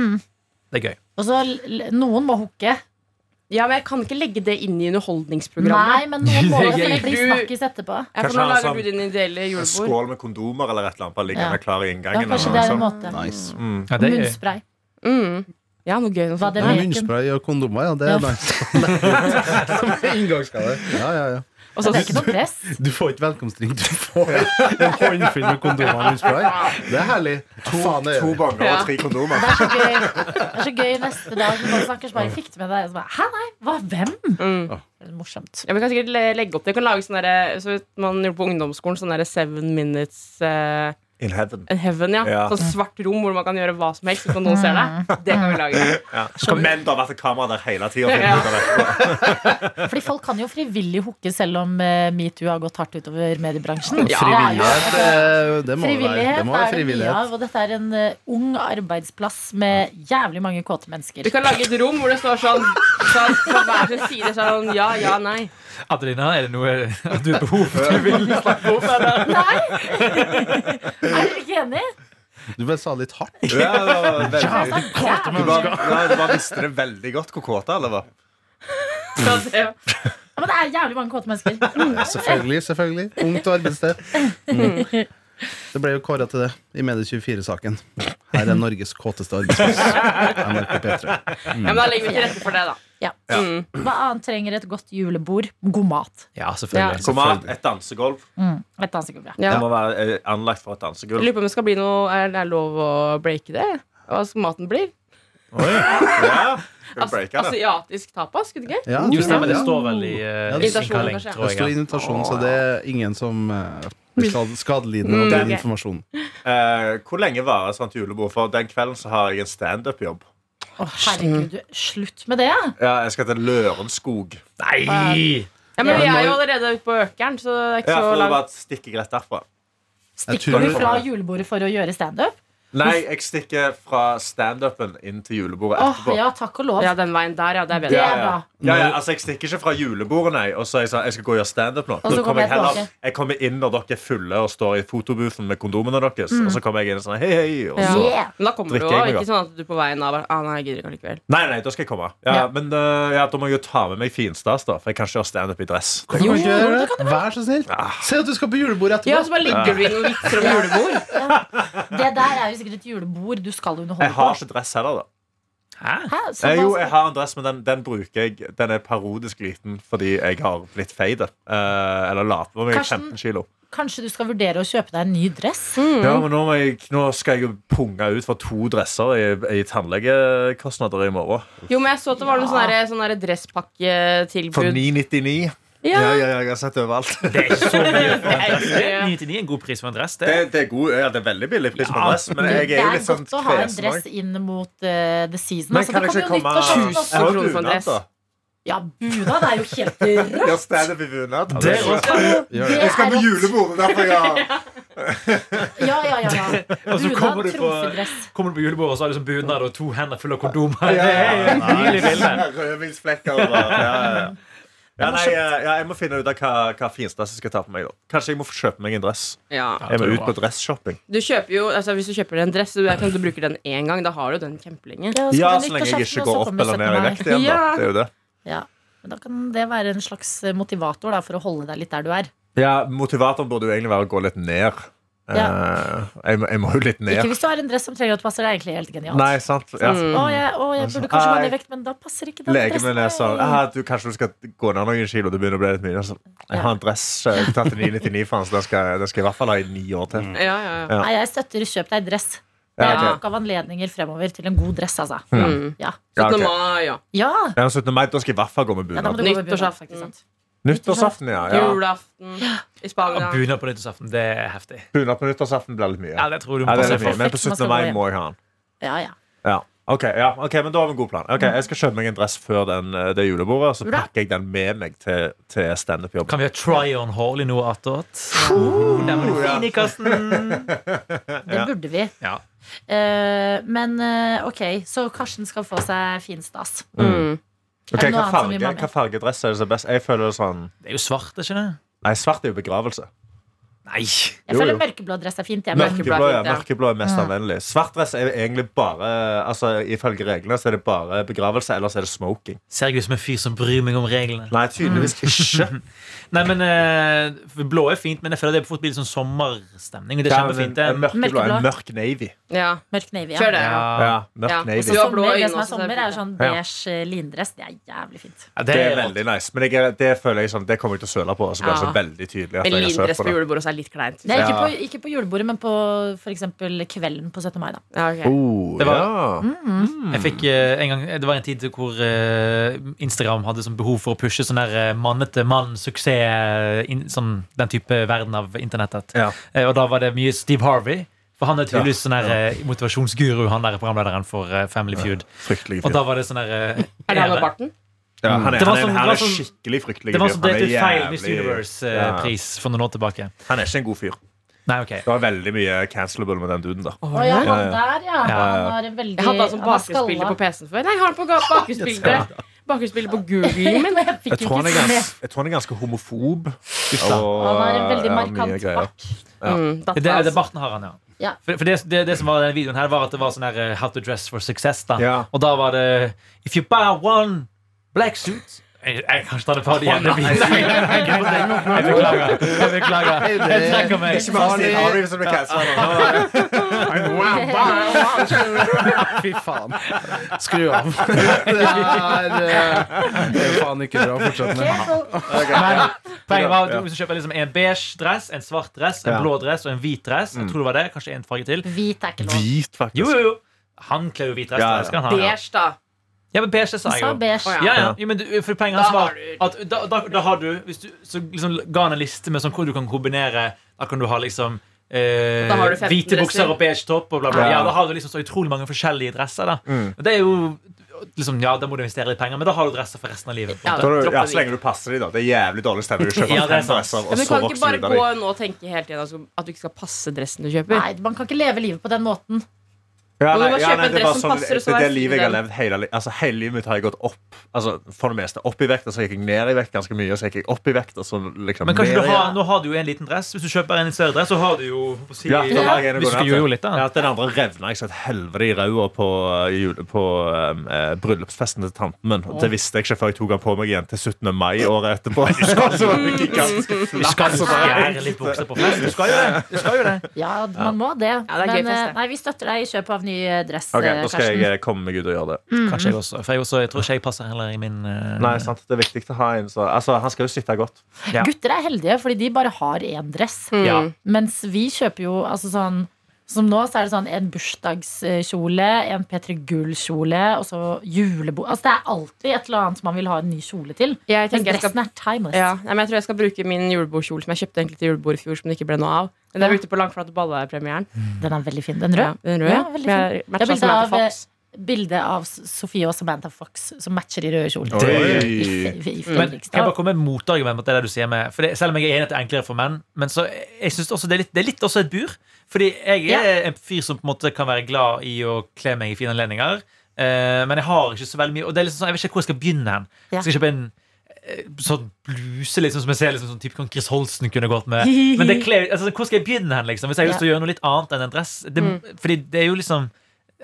Det er gøy. Og så l- noen må hooke. Ja, men jeg kan ikke legge det inn i Nei, underholdningsprogrammet. men noen må det blir snakkis etterpå. Ja, for Kanskje nå lager sånn- du din ideelle En julebord. skål med kondomer eller et eller annet bare liggende klar i Ja, inngangen. kanskje det er noe en sånt. måte. Nice. Mm. Ja, det er gøy. Munnspray. Mm. Ja, noe gøy. Noe Hva sånt. det Ja. Munnspray og kondomer, ja. Det Ja. er nice. Som inngangsgave. Ja, ja, ja. Og så det er ikke noe press. Du får ikke velkomstring. du får en håndfull med kondomer. Det er herlig. To, faen To banger og tre kondomer. Det er så gøy, det er så gøy neste dag når noen snakker så bare fikk du med deg og så bare, Hæ, nei, hva, hvem? mm. Det er morsomt. Ja, Vi kan sikkert legge opp det. Vi kan lage sånn derre Så man gjorde på ungdomsskolen sånn derre seven minutes eh, In heaven. in heaven, ja. Ja. Sånn svart rom hvor man kan gjøre hva som helst uten at noen ser deg. Det kan vi lage. Ja. Skal menn da vært et kamera der hele tida. Ja. Fordi folk kan jo frivillig hooke selv om eh, metoo har gått hardt utover mediebransjen. Ja, Frivillighet, det må være, Frivillighet det må være er det mye av, og dette er en eh, ung arbeidsplass med jævlig mange kåte mennesker. Vi kan lage et rom hvor det står sånn sånn, På hver sin side sånn ja, ja, nei. Adelina, er det noe at du har behov for du vil snakke om? Eller? Nei! er dere ikke enig? Du bare sa litt hardt. Ja, det var veldig- Ja, Du bare, ja, du bare visste det veldig godt hvor kåte alle var. Det, Ja, men det er jævlig mange kåte mennesker. Selvfølgelig. selvfølgelig Ungt arbeidssted. Mm. Det ble jo kåra til det i Medie24-saken. Her er Norges kåteste arbeidsplass. NRK P3. ja, men da legger vi til rette for det, da. Ja. Mm. Hva annet trenger et godt julebord? God mat. Ja, selvfølgelig. God mat, et dansegulv. Mm. Et dansegulv, ja. Ja. Det må være eh, anlagt for et dansegulv. lurer på om det skal bli noe Er det lov å breake det? Hva maten blir? Ja. Breaka, As asiatisk tapas, skulle du ikke? Ja, Jo, stemmer, det står vel i uh, Ja, det- ja. Det står invitasjon, så det er ingen som uh, skadelidende av Mm, den informasjonen. Uh, hvor lenge varer sånt julebord? For den kvelden så har jeg en standup-jobb. Oh, herregud, slutt med det. Ja, jeg skal til Lørenskog. Nei! Ja, men vi er jo allerede ute på Økeren, så det er ikke Ja, så for det langt. bare stikker rett derfra. Stikker du fra julebordet for å gjøre standup? Nei, jeg stikker fra standupen inn til julebordet Åh, etterpå. ja, takk og lov. Ja, den veien der, ja. Det er bedre. Ja, ja. Ja, ja, altså Jeg stikker ikke fra julebordet, nei, og så er jeg sånn, jeg skal gå og gjøre standup nå. Og så Da kommer jeg heller, tilbake. jeg kommer inn når dere er fulle og står i fotoboothen med kondomene deres. Og så kommer jeg inn og sånn hei, hei. Og Ja. så, Yeah. Men da kommer du Drikker òg. meg Ikke sånn at du på veien av ah, Nei, jeg gidder ikke allikevel. Nei, nei, da skal jeg komme. Ja, Ja. Men øh, ja, da må jeg jo ta med meg finstas, da. For jeg kan ikke gjøre standup i dress. Hvorfor kan du ikke gjøre det? Vær så snill. Se at du skal på julebord Ja, etterpå. så bare ligger du i noen vitser om julebord. Det der er jo sikkert et julebord du skal underholde Jeg har ikke dress heller, da. Hæ? Hæ? Eh, jo, jeg har en dress, men den, den bruker jeg Den er parodisk liten fordi jeg har blitt feit. Eh, eller lat på meg Karsten? 15 kilo. Kanskje du skal vurdere å kjøpe deg en ny dress? Ja, men nå, må jeg, nå skal jeg jo punge ut for to dresser i, i tannlegekostnader i morgen. Jo, men jeg så at det var noen Ja. der- sånne For dresspakketilbud. 999. Ja, Ja. ja, ja, jeg har sett det overalt. Det er ikke så mye for en Det er 99 er en god pris for en dress. Det. Det, det, er god, ja, det er veldig billig pris for en dress, men Det, jeg er jo er litt sånn godt å ha en dress inn mot uh, the season. Men Altså, kan det det ikke kommer jo komme. Jeg har kroner for en dress. da. Ja, bunad er jo helt rått. Ja, standup i bunad. Det er Det det. Jeg skal er på julebordet, derfor jeg Ja, ja, ja, ja. Og så kommer du, på, kommer du på julebordet, og så har du sånn bunad og to hender fulle av kondomer. Det er et nydelig bilde. Rødvinsflekker og Ja, ja, ja. Ja, nei, ja, ja, jeg må finne ut av hva, hva finstas jeg skal ta på meg. da Kanskje jeg må kjøpe meg en dress. Ja. Jeg må ut på dressshopping. Du kjøper jo, altså Hvis du kjøper en dress, at du bruker den én gang. Da har du den kjempelenge. Ja, Ja, så lenge jeg ikke går opp eller ned i vekt igjen. igjen. Da. Det er jo det. Ja. Men da kan det være en slags motivator da, for å holde deg litt der du er. Ja, Motivatoren burde jo egentlig være å gå litt ned. Eh, jeg, jeg må jo litt ned. Ikke hvis du har en dress som trenger at passer. Er egentlig helt genialt. Nei, sant? Ja. Mm. Å, jeg, å, jeg burde kanskje gå ned i vekt, men da passer ikke den Legen min er sånn ah, du, Kanskje du skal gå ned noen kilo. Det begynner å bli litt mye. Så, jeg har en dress jeg tatt til 99 for den, så den skal, den skal jeg i hvert fall ha i ni år til. Ja, ja, ja. Ja. Nei, jeg støtter kjøp deg dress. Det Ja, er nok av anledninger fremover til en god dress, altså. Mm. Ja. Ja, 17. mai, ja. Ja, Ja, 17. mai, da skal jeg i hvert fall gå med ja da må bunad. du gå med bunad, faktisk, sant? Nyttårsaften, ja. ja. Julaften i Spania. bunad på nyttårsaften, det er heftig. Bunad på nyttårsaften blir litt mye. Ja, det tror du må Ja, mye. Men på 17. skal mai må jeg ha den. Ja, ja. Ja. Ok, ja, ok, men da har vi en god plan. Ok, Jeg skal kjøpe meg en dress før den, eh, det julebordet, så pakker jeg den med meg til, til standup-jobb. Kan vi ha try-on-haul i noe attåt? Oh, den var fin i kassen. Det burde vi. Ja. Uh, men uh, ok, så Karsten skal få seg finstas. Mm. Ok, hva, farge, hva fargedress er det som er best? Jeg føler det sånn Det er jo svart, er ikke det? Nei, svart er jo begravelse. Nei. Jeg Jo, føler jo. mørkeblå dress er fint. Jeg, Mørkeblå. Mørkeblå, ja, mørkeblå er mest Ja. anvendelig. Svart dress er egentlig bare Altså, Ifølge reglene så er det bare begravelse, ellers er det smoking. Ser jeg ut som en fyr som bryr meg om reglene? Nei, tydeligvis ikke. Nei, men uh, Blå er fint, men jeg føler det fort blir litt sånn sommerstemning. Det er Ja, men kjempefint. en Det. mørkeblå, Mørkeblå. mørk navy. Ja. mørk navy, ja. Kjør det. Ja. Ja, mørk Ja. navy. Sommer, det som er sommer, er er sånn beige eh, lindress. Det er jævlig fint. Ja, Det er veldig nice. Men jeg, det føler jeg sånn Det kommer jeg til å søle på. Og så blir Ja. så veldig tydelig at Men jeg har sølt på det. Litt kleint. Nei, ikke, Ja. på, ikke på julebordet, men på for eksempel kvelden på 17. mai. Da. Ja, okay. Oh, Det var- ja. Jeg fikk eh, en gang Det var en tid hvor eh, Instagram hadde sånn behov for å pushe sånn der eh, mannete mann-suksess Sånn den type verden av internettet. Ja. Og da var det mye Steve Harvey. For han er tydeligvis sånn der, motivasjonsguru, han der programlederen for Family Feud. Fryktelig Og da var det sånn der Er det han med barten? Ja, han er, Det var han er, han er skikkelig fryktelig Det var som Han er delt ut feil Miss. Universe-pris for noen år tilbake. Han er ikke en god fyr. Nei, okay. Det var veldig mye cancelable med den duden. da oh, ja, han der, ja. Ja, ja. Han har veldig Jeg hadde altså han som bakgrunnsbilde på PC-en før. Nei, jeg har det på bakgrunnsbilde Bakgrunnsbilde på Google. Men Jeg fikk Jeg tror, han er ikke jeg tror han er ganske homofob. Og, Han har en veldig ja, markant bak bart. Ja. Mm, Det, det, det barten har han, ja. Ja. For, for det, det, det som var den videoen her, var at det var sånn her eh, How to dress for success. da Ja. Og da var det If you buy one black suit Jeg, jeg kan ikke ta det på det igjen. Jeg beklager. Jeg beklager. Jeg trekker meg. Ikke bare Steve Harvey som blir cancelled. Fy faen. Skru av. Det er, eh, det er faen ikke bra. Fortsett med. Men poenget var at du kjøper liksom en beige dress, en svart dress, en blå dress og en hvit dress. Jeg tror det var det, Kanskje en farge til. Hvit er ikke lov. Hvit, faktisk. Jo, jo, jo. Han kler jo hvit dress. Ja, ja. skal han ha. Beige, da. Ja, men beige sa jeg jo. beige. Ja, ja. Jo, men du, for poenget hans var har du- at da, da, da har du Hvis du så liksom ga han en liste med sånn hvor du kan kombinere Da kan du ha liksom eh, hvite bukser dresser. og beige topp. Og bla, bla. Ja. Ja, da har du liksom så utrolig mange forskjellige dresser. Da. Mm. Og det er jo liksom, Ja, da må du investere litt penger, men da har du dresser for resten av livet. Ja. Da du, ja, så lenge du passer dem, da. Det er jævlig dårlig stemning. Du kjøper Ja, fem dresser, Ja, og men du så kan ikke bare ut av gå nå og tenke hele tiden altså, at du ikke skal passe dressen du kjøper. Nei, man kan ikke leve livet på den måten. Ja, nei, ja, nei, det er bare sånn- det, Det det livet jeg har levd hele, altså, hele livet mitt har jeg gått opp Altså, For det meste opp i vekt, og så gikk jeg ned i vekt ganske mye. Og så gikk jeg opp i vekt, og så liksom Men kanskje du har, nå har du jo en liten dress. Hvis du kjøper en større dress, så har du jo si, Ja, ja. har jeg jo litt, da. Ja, den andre revna jeg så et helvete i ræva på, jule- på um, uh, bryllupsfesten til tanten min. Det visste jeg ikke før jeg tok den på meg igjen til 17. mai året etterpå. Så var det gigantisk fest. Du skal jo det. Ja, man må det. Ja, det er gøy Men eh, nei, vi støtter deg i kjøpet av ny eh, dress, Ok, nå Da skal Karsten. jeg komme meg ut og gjøre det. Kanskje jeg også. For jeg, også, jeg tror ikke jeg passer heller i min eh, Nei, sant, Det er viktig å ha en så Altså, Han skal jo sitte godt. Ja. Gutter er heldige, fordi de bare har én dress. Mm. Ja. Mens vi kjøper jo altså sånn som nå så er det sånn en bursdagskjole, en P3 Gull-kjole og så julebord. Altså det er alltid et eller annet som man vil ha en ny kjole til. Jeg men jeg skal er timeless. Ja, nei, men jeg tror jeg skal bruke min julebordkjole som jeg kjøpte egentlig til julebord i fjor, som det ikke ble noe av. Den jeg Ja. brukte på Langflate Balle-premieren. Den er veldig fin. Den Ja, den røde. Ja, Med fin. matcha Det jeg til Fox. Bilde av Sofie og Samantha Fox som matcher i røde i Men jeg bare komme med motargument mot det der du sier med For det, Selv om jeg er enig i at det er enklere for menn, Men så jeg synes også det er, litt, det er litt også et bur. Fordi jeg er en fyr som på en måte kan være glad i å kle meg i fine anledninger. Uh, men jeg har ikke så veldig mye Og det er liksom sånn, jeg vet ikke hvor jeg skal begynne hen. Ja. Skal jeg kjøpe en eh, sånn bluse liksom, som jeg ser liksom, sånn type sånn Chris Holsten kunne gått med. Men det kler, altså, hvor skal jeg begynne hen, liksom? Hvis jeg har lyst til å gjøre noe litt annet enn en dress? Det, Fordi det er jo liksom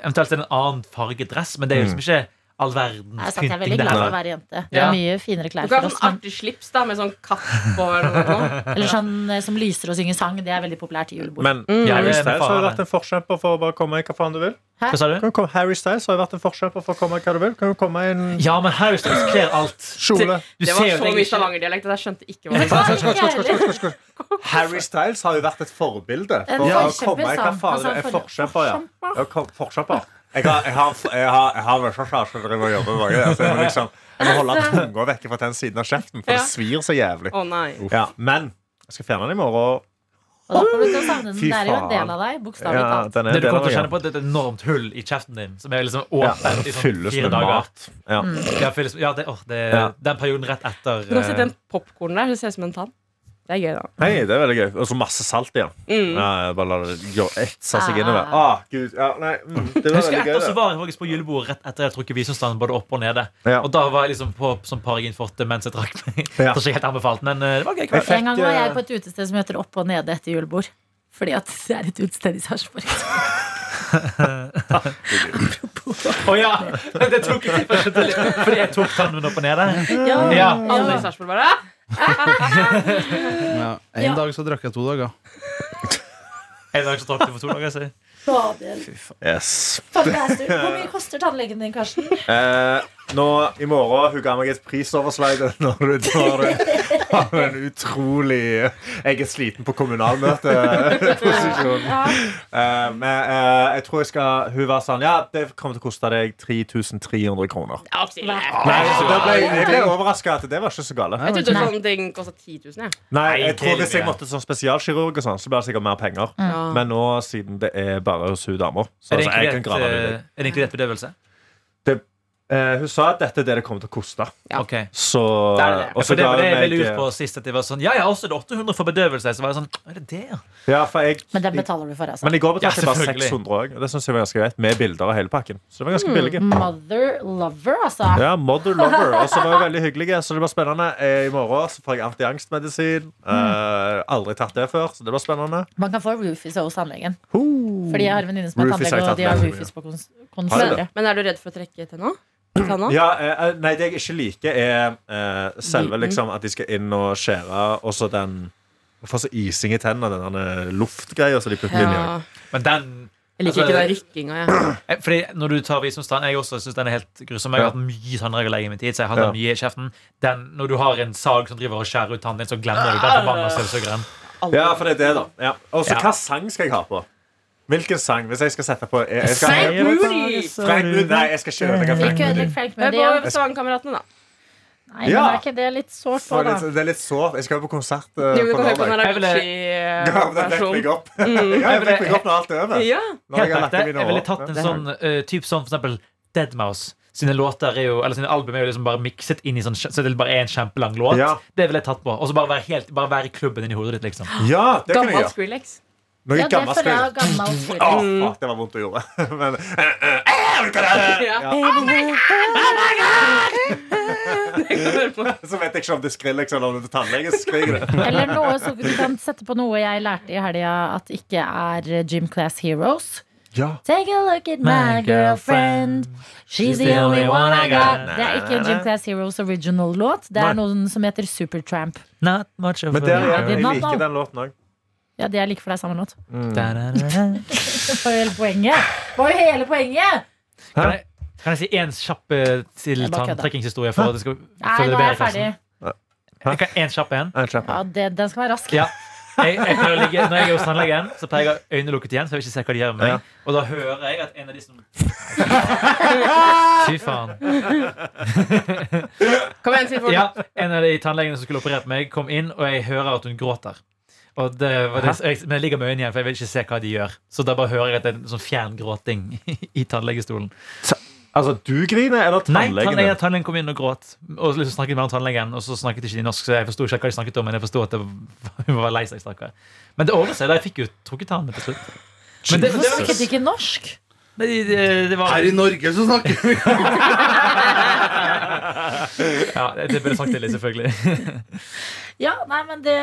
Eventuelt en annen fargedress, men det er jo liksom ikke all verdens Jeg er, jeg er veldig glad for å være jente. Det Ja. er mye finere klær Du kan for ha oss. sånn artig slips da, med sånn katt på. Eller eller sånn eh, som lyser og synger sang. Det er veldig populært i julebord. Men mm. Harry det er med Styles har jo vært en forkjemper for å bare komme i hva faen du vil. Hva sa du? Kan du komme, Harry Styles har jo vært en forkjemper for å komme i hva du vil. Kan du komme i en Ja, men Harry Styles kler alt. Kjole. Du Det var så mye stavangerdialekt at jeg skjønte ikke hva du sa. Harry Styles har jo vært et forbilde for for å komme i hva faen du vil En for- forkjemper, ja. ja forkjemper. Jeg har, jeg har, jeg har, jeg har mørkesjær som driver og jobber med mange. Altså, jeg, må liksom, jeg må holde tunga vekk fra den siden av kjeften, for Ja. det svir så jævlig. Å nei. Ja, men jeg skal fjerne den i morgen. Og da kommer du til å savne den. Fy Det er jo en faen. del av deg, bokstavelig Ja, talt. den er Det du del kommer av til å kjenne på det er et enormt hull i kjeften din, som er liksom ja. åpent i sånn Fylles fire med dager. mat. Ja. Ja, fylles, ja, det, åh, det, Ja. Den perioden rett etter Du kan eh, en popkorn der, det ser ut som en tann. Det er gøy, da. Hei, det er veldig gøy. Og så masse salt igjen. Mm. Ja, bare la det gå etse seg Ah. innover. Ah, Gud. Ja, nei, mm, det Jeg var husker veldig gøy. etter så var jeg faktisk på julebord rett etter jeg hadde trukket visumstanden både opp og nede. Ja. Og da var jeg liksom på som parginforte mens jeg trakk meg. Ja. Det er ikke helt anbefalt, men eh, det var gøy. Kveld. fikk, En gang var jeg eh, på et utested som heter Opp og nede etter julebord. Fordi at det er et utested i Sarpsborg. Å ja! Det tok jeg, fordi jeg tok tannen opp og nede. Ja, Ja. Alle i Sarpsborg bare Ja. En Ja. dag så drakk jeg to dager. En dag så drakk jeg for to dager siden. Fader. Yes. Fantastisk. Hvor mye koster tannlegen din, Karsten? Eh, nå i morgen Hun ga meg et prisoverslag når du tar det har en utrolig Jeg er sliten på kommunalmøteposisjon. Eh, men eh, jeg tror jeg skal Hun var sånn Ja, det kommer til å koste deg 3300 kroner. Ja. Nei, så da ble, jeg ble overraska at det var ikke så gale. Jeg trodde sånn ting kosta 10 000. Jeg. Nei, jeg tror er Hvis jeg måtte som spesialkirurg, og sånn, så blir det sikkert mer penger. Ja. Men nå, siden det er bare hos hun dama så Er det altså, jeg kan grave eh, det. er det inkludert bedøvelse? Eh, hun sa at dette er det det kommer til å koste. Ja. Okay. Så Det er det. og Ja, så for det var det jeg ville ut på sist. At de var sånn Ja, ja, også er det 800 for bedøvelse. Så var jeg sånn Er det det, ja? Jeg Men den betaler du for, altså. Men i går betalte Ja, jeg bare 600 òg. Det synes jeg var ganske greit Med bilder av hele pakken. Så det var ganske billig Mother lover, altså. Ja, Mother Lover. Og så var det veldig hyggelige. Så det var spennende. Eh, I morgen så får jeg antiangstmedisin. Eh, aldri tatt det før, så det var spennende. Man kan få Rufus hos tannlegen. Ho. Fordi jeg har en venninne som er tannlege, og de har roofies Rufus på kons Har de konsulere. det? Men er du redd for å trekke til Tanna? Ja, eh, nei, det jeg ikke liker, er eh, selve liksom at de skal inn og skjære, og så den Få så ising i tennene, den der luftgreia som de putter inn i. Ja. Men den Jeg liker Altså, ikke den rykkinga, jeg. Eh, Fordi når du tar visdomstann Jeg også synes den er helt grusom. Jeg har hatt mye tannregulering i min tid. Så jeg har hatt den mye i kjeften Den, Når du har en sag som driver og skjærer ut tannen din, så glemmer du den forbanna støvsugeren. Aldri. Ja, for det er det, da. Ja. Og så Ja. hva sang skal jeg ha på? Hvilken sang? Hvis jeg skal sette på jeg, jeg skal, Frank Moody! Frank Moody. Nei, jeg skal ikke ødelegge Frank Ikke Moody. Frank Hør Moody. på Stavanger-kameratene, da. Nei, men Ja. er ikke det litt sårt Så på, det, da? det er litt sårt. Jeg skal jo på konsert uh, Jo, du på kan høre på den. Jeg ville- Ja, meg opp. Ja, jeg vekker meg opp når alt er over. Ja. Når jeg Helt har lagt Jeg ville tatt en sånn uh, typ sånn for eksempel Deadmouse. Sine låter er jo, eller sine album er jo liksom bare mikset inn i sånn Så det bare er en kjempelang låt. Ja. Det ville jeg tatt på. Og så bare være, helt, bare være i klubben inni hodet ditt, liksom. Ja, det kan jeg Gammel gjøre. Skrillex. Noe Ja, det gammelt jeg spill. gammel Skrillex. fuck, det var vondt å gjøre. Men eh, Ja. så vet jeg ikke om det skriller liksom, eller om det er tannlegen som skriker det. Eller noe så du kan sette på noe jeg lærte i helga at ikke er Gym Class Heroes. Ja. Take a look at my girlfriend. She's the only one I got. Det er ikke en Gym Class Heroes original-låt. Det er noen som heter Supertramp. Not much of Men der, a- det er jeg navn, liker den låten òg. Ja, det er like for deg samme låt. Da-da-da-da. Det var jo hele poenget. Det var jo hele poenget! Kan jeg, kan jeg si én kjapp eh, til tanntrekkingshistorie? For Nei, nå er jeg ferdig. Jeg kan En kjapp en. Ja, det, Den skal være rask. Ja. Jeg, jeg ligge, når jeg er hos tannlegen, så pleier jeg å ha øynene lukket igjen. Så jeg vil ikke se hva de gjør med meg Ja. Og da hører jeg at en av de som Fy faen. Kom igjen, si det. Ja, en av de tannlegene som skulle operert meg, kom inn, og jeg hører at hun gråter. Og det var det, jeg, men jeg ligger med øynene igjen, for jeg vil ikke se hva de gjør. Så da bare hører jeg at det er en sånn fjern gråting i tannlegestolen. Altså, du griner, eller tannlegen? Nei, tannlegen kom inn og gråt. Og liksom snakket med tannlegen, og så snakket ikke de norsk, så jeg forsto ikke hva de snakket om, men jeg forsto at det var, hun var lei seg, stakkar. Men det ordnet seg. da Jeg fikk jo trukket tannene til slutt. Men det, det, Hvorfor var, snakket de ikke norsk? det, det, det var Her i Norge så snakker vi Ja, det burde sagt til deg, selvfølgelig. Ja, nei, men det,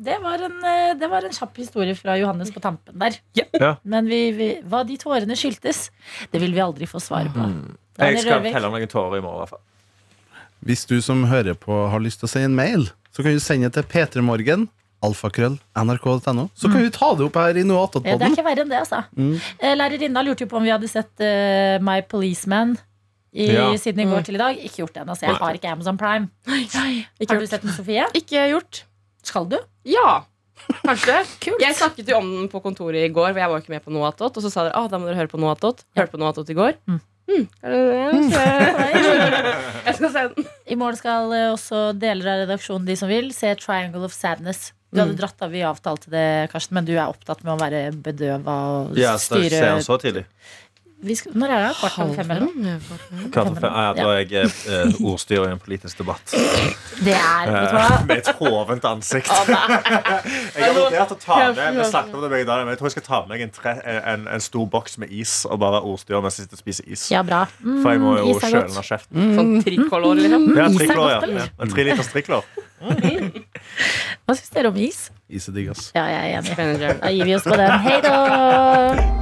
det, var en, eh, det var en kjapp historie fra Johannes på tampen der. Ja. Men vi, vi, hva de tårene skyldtes, det vil vi aldri få svar på. Mm. Jeg skal telle telle noen tårer i morgen. i hvert fall. Hvis du som hører på har lyst til å sende en mail, så kan du sende det til p3morgen. Alfakrøll, nrk.no. Så kan vi ta det opp her i noe Eh, Det er ikke verre enn det, altså. Mm. Eh, Lærerinna lurte jo på om vi hadde sett uh, My Policeman i, Ja. siden i går til i dag. Ikke gjort det ennå, så jeg har ikke Amazon Prime. Ikke Har du gjort. sett den, Sofie? Ikke gjort. Skal du? Ja. Kanskje. Kult. Jeg snakket jo om den på kontoret i går, for jeg var ikke med på noe attåt. Og så sa dere ah, da må dere høre på noe attåt. Hørte på noe attåt i går. Mm. Mm. Jeg skal- se den. I morgen skal eh, også deler av redaksjonen, de som vil, se Triangle of Sadness. Du hadde Mm. dratt av, vi avtalte det, Karsten, men du er opptatt med å være bedøva og styre Ja, så tidlig. Vi skal, Når er det? Kvart over fem, eller noe? Kvart over fem. Ja, da er jeg eh, ordstyrer i en politisk debatt. Det er Vet du hva? Eh, Med et hovent ansikt. Jeg har vurdert å ta med Vi snakket om det begge dager, men jeg tror jeg skal ta med meg en, tre, en, en stor boks med is og bare være ordstyrer mens jeg sitter og spiser is. Ja, bra. Mm, For jeg må jo is er kjøle ned kjeften. Sånn trikolor, liksom. Ja, eller? ja. En tre liters trikolor. Hva syns dere om is? Is er digg, ass. Ja, jeg er enig. Da gir vi oss på den. Hei da!